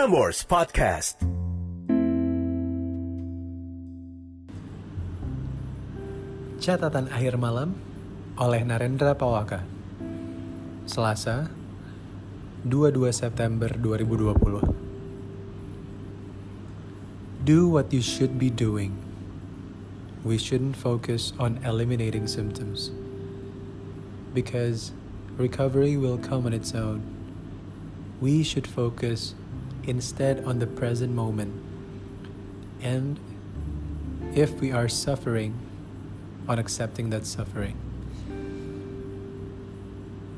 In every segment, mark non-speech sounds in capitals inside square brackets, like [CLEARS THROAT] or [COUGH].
Prambors Podcast. Catatan akhir malam oleh Narendra Pawaka. Selasa, 22 September 2020. Do what you should be doing. We shouldn't focus on eliminating symptoms because recovery will come on its own. We should focus instead on the present moment. And if we are suffering, on accepting that suffering.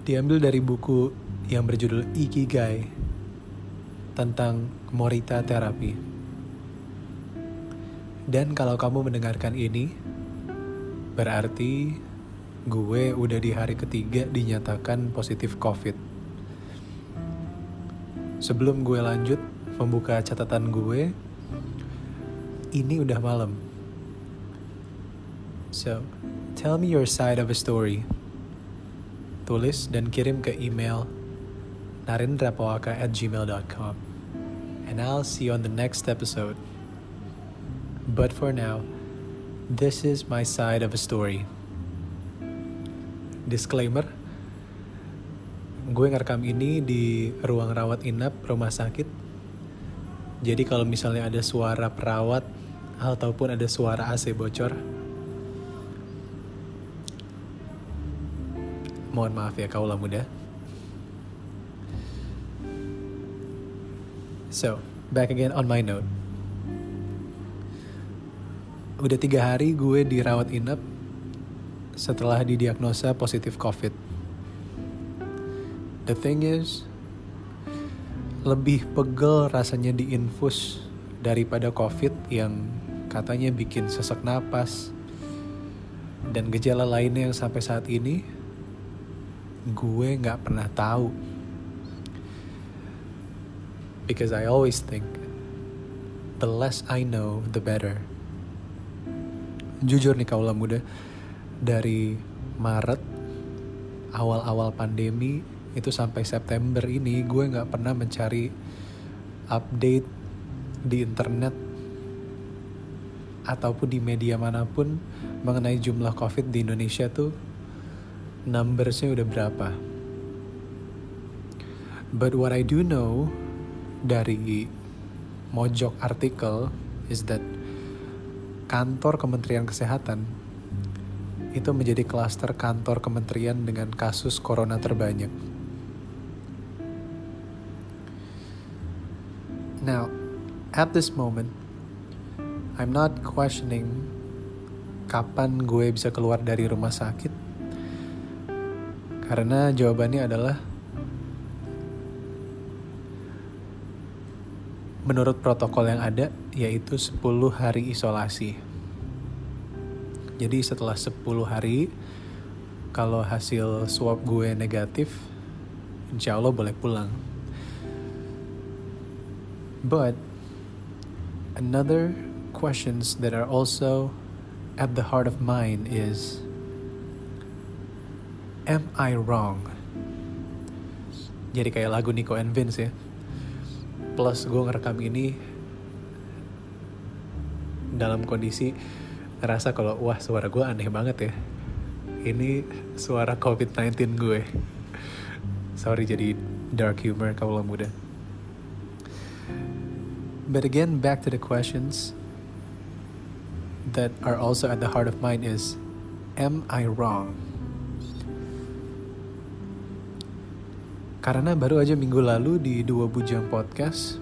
Diambil dari buku yang berjudul Ikigai tentang Morita Terapi. Dan kalau kamu mendengarkan ini, berarti gue udah di hari ketiga dinyatakan positif COVID. Sebelum gue lanjut membuka catatan gue, ini udah malam. So, tell me your side of a story. Tulis dan kirim ke email narendrapawaka at gmail.com. And I'll see you on the next episode. But for now, this is my side of a story. Disclaimer, gue ngerekam ini di ruang rawat inap rumah sakit. Jadi kalau misalnya ada suara perawat ataupun ada suara AC bocor, Mohon maaf ya kaulah muda. So, back again on my note. Udah tiga hari gue dirawat inap setelah didiagnosa positif COVID. The thing is, lebih pegel rasanya diinfus daripada COVID yang katanya bikin sesak napas dan gejala lainnya yang sampai saat ini gue nggak pernah tahu. Because I always think, the less I know, the better. Jujur nih kaulah muda, dari Maret, awal-awal pandemi, itu sampai September ini, gue nggak pernah mencari update di internet ataupun di media mana pun mengenai jumlah COVID di Indonesia tuh numbersnya udah berapa. But what I do know dari mojok artikel is that kantor Kementerian Kesehatan itu menjadi klaster kantor kementerian dengan kasus corona terbanyak. Now, at this moment, I'm not questioning kapan gue bisa keluar dari rumah sakit karena jawabannya adalah menurut protokol yang ada yaitu 10 hari isolasi. Jadi setelah 10 hari kalau hasil swab gue negatif insya Allah boleh pulang. But another questions that are also at the heart of mine is Am I Wrong? Jadi kayak lagu Nico and Vince ya. Plus gue ngerekam ini dalam kondisi ngerasa kalau wah suara gue aneh banget ya. Ini suara COVID-19 gue. Sorry jadi dark humor kalau muda. But again, back to the questions that are also at the heart of mine is, am I wrong? Karena baru aja minggu lalu di dua bujang podcast,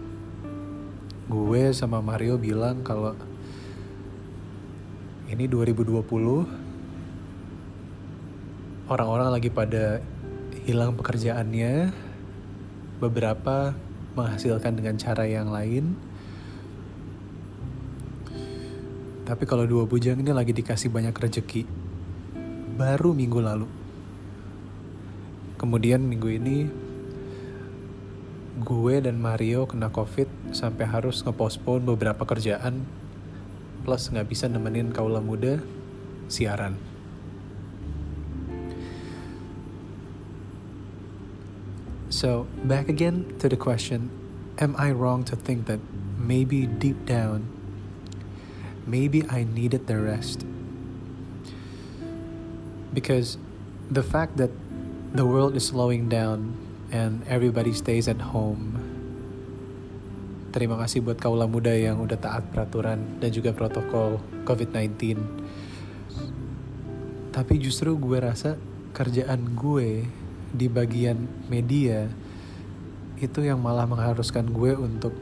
gue sama Mario bilang kalau ini 2020 orang-orang lagi pada hilang pekerjaannya, beberapa menghasilkan dengan cara yang lain. Tapi kalau dua bujang ini lagi dikasih banyak rezeki, baru minggu lalu. Kemudian minggu ini gue dan Mario kena covid sampai harus ngepospon beberapa kerjaan plus nggak bisa nemenin kaula muda siaran. So, back again to the question, am I wrong to think that maybe deep down, maybe I needed the rest? Because the fact that the world is slowing down and everybody stays at home. Terima kasih buat kaula muda yang udah taat peraturan dan juga protokol COVID-19. Tapi justru gue rasa kerjaan gue di bagian media itu yang malah mengharuskan gue untuk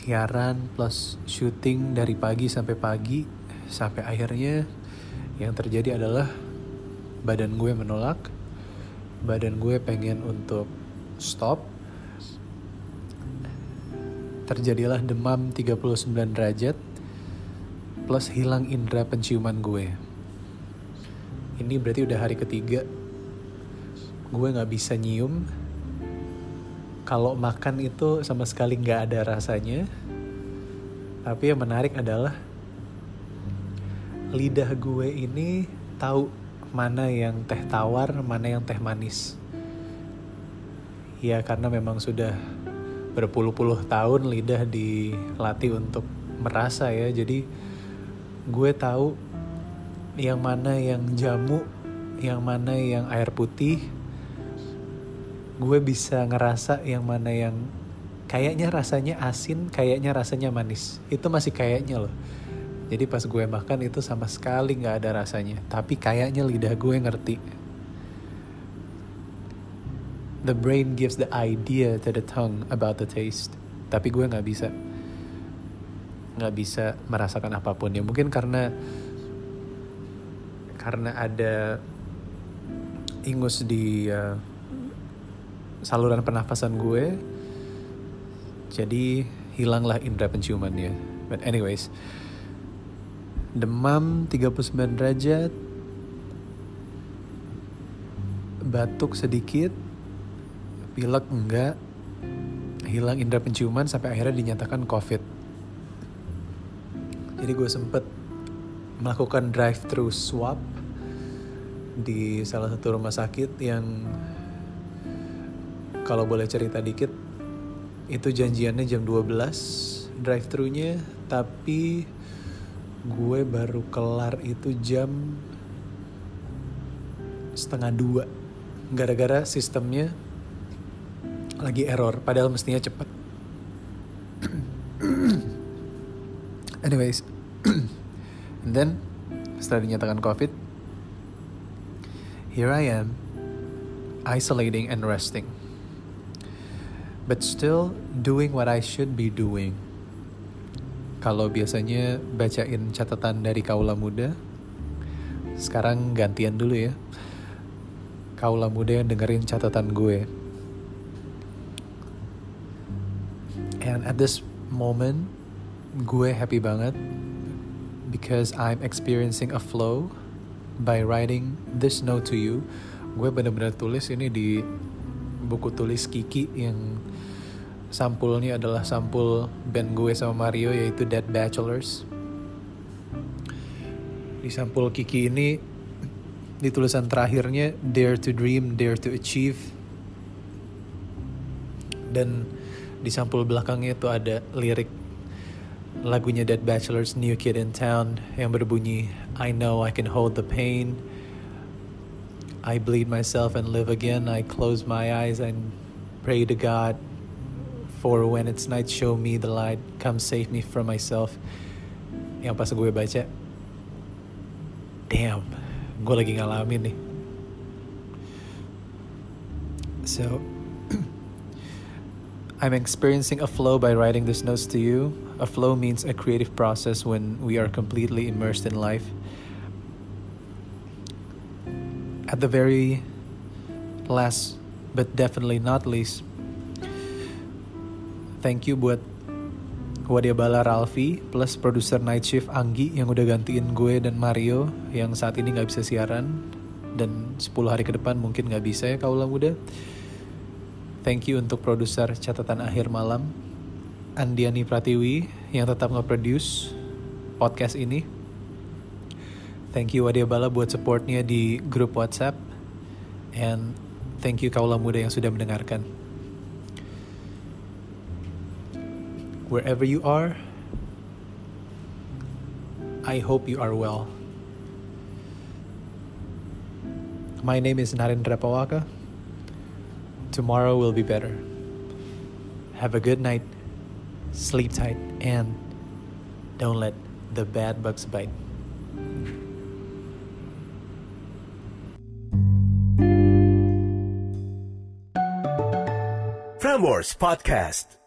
siaran plus syuting dari pagi sampai pagi sampai akhirnya yang terjadi adalah badan gue menolak. Badan gue pengen untuk stop. Terjadilah demam 39 derajat plus hilang indera penciuman gue. Ini berarti udah hari ketiga. Gue nggak bisa nyium kalau makan itu sama sekali nggak ada rasanya tapi yang menarik adalah lidah gue ini tahu mana yang teh tawar, mana yang teh manis. Ya karena memang sudah berpuluh-puluh tahun lidah dilatih untuk merasa ya. Jadi gue tahu yang mana yang jamu, yang mana yang air putih. Gue bisa ngerasa yang mana yang kayaknya rasanya asin, kayaknya rasanya manis. Itu masih kayaknya loh jadi pas gue makan itu sama sekali nggak ada rasanya. Tapi kayaknya lidah gue ngerti. The brain gives the idea to the tongue about the taste. Tapi gue nggak bisa nggak bisa merasakan apa pun ya mungkin karena karena ada ingus di uh, saluran pernafasan gue jadi hilanglah indera penciumannya but anyways demam 39 derajat, batuk sedikit, pilek enggak, hilang indera penciuman sampai akhirnya dinyatakan COVID. Jadi gue sempet melakukan drive-thru swab di salah satu rumah sakit yang kalau boleh cerita dikit itu janjiannya jam 12 drive-thru-nya tapi gue baru kelar itu jam setengah dua. Gara-gara sistemnya lagi error padahal mestinya cepet. [CLEARS THROAT] Anyways [CLEARS THROAT] and then setelah dinyatakan covid here I am isolating and resting but still doing what I should be doing kalau biasanya bacain catatan dari kaula muda, sekarang gantian dulu ya. Kaula muda yang dengerin catatan gue. And at this moment, gue happy banget because I'm experiencing a flow by writing this note to you. Gue bener-bener tulis ini di buku tulis Kiki yang sampulnya adalah sampul band gue sama Mario yaitu Dead Bachelors. Di sampul Kiki ini di tulisan terakhirnya Dare to Dream, Dare to Achieve. Dan di sampul belakangnya itu ada lirik lagunya Dead Bachelors New Kid in Town yang berbunyi I know I can hold the pain. I bleed myself and live again. I close my eyes and pray to God For when it's night, show me the light. Come save me from myself. Yang pas gue baca, damn, gue lagi ngalamin nih. So, [CLEARS THROAT] I'm experiencing a flow by writing these notes to you. A flow means a creative process when we are completely immersed in life. At the very last, but definitely not least, thank you buat Wadia Bala Ralfi plus produser Night Shift Anggi yang udah gantiin gue dan Mario yang saat ini nggak bisa siaran dan 10 hari ke depan mungkin nggak bisa ya kaulah muda. Thank you untuk produser catatan akhir malam Andiani Pratiwi yang tetap nge-produce podcast ini. Thank you Wadia Bala buat supportnya di grup WhatsApp and thank you kaulah muda yang sudah mendengarkan. Wherever you are, I hope you are well. My name is Narendra Pawaka. Tomorrow will be better. Have a good night, sleep tight, and don't let the bad bugs bite. Frameworks Podcast.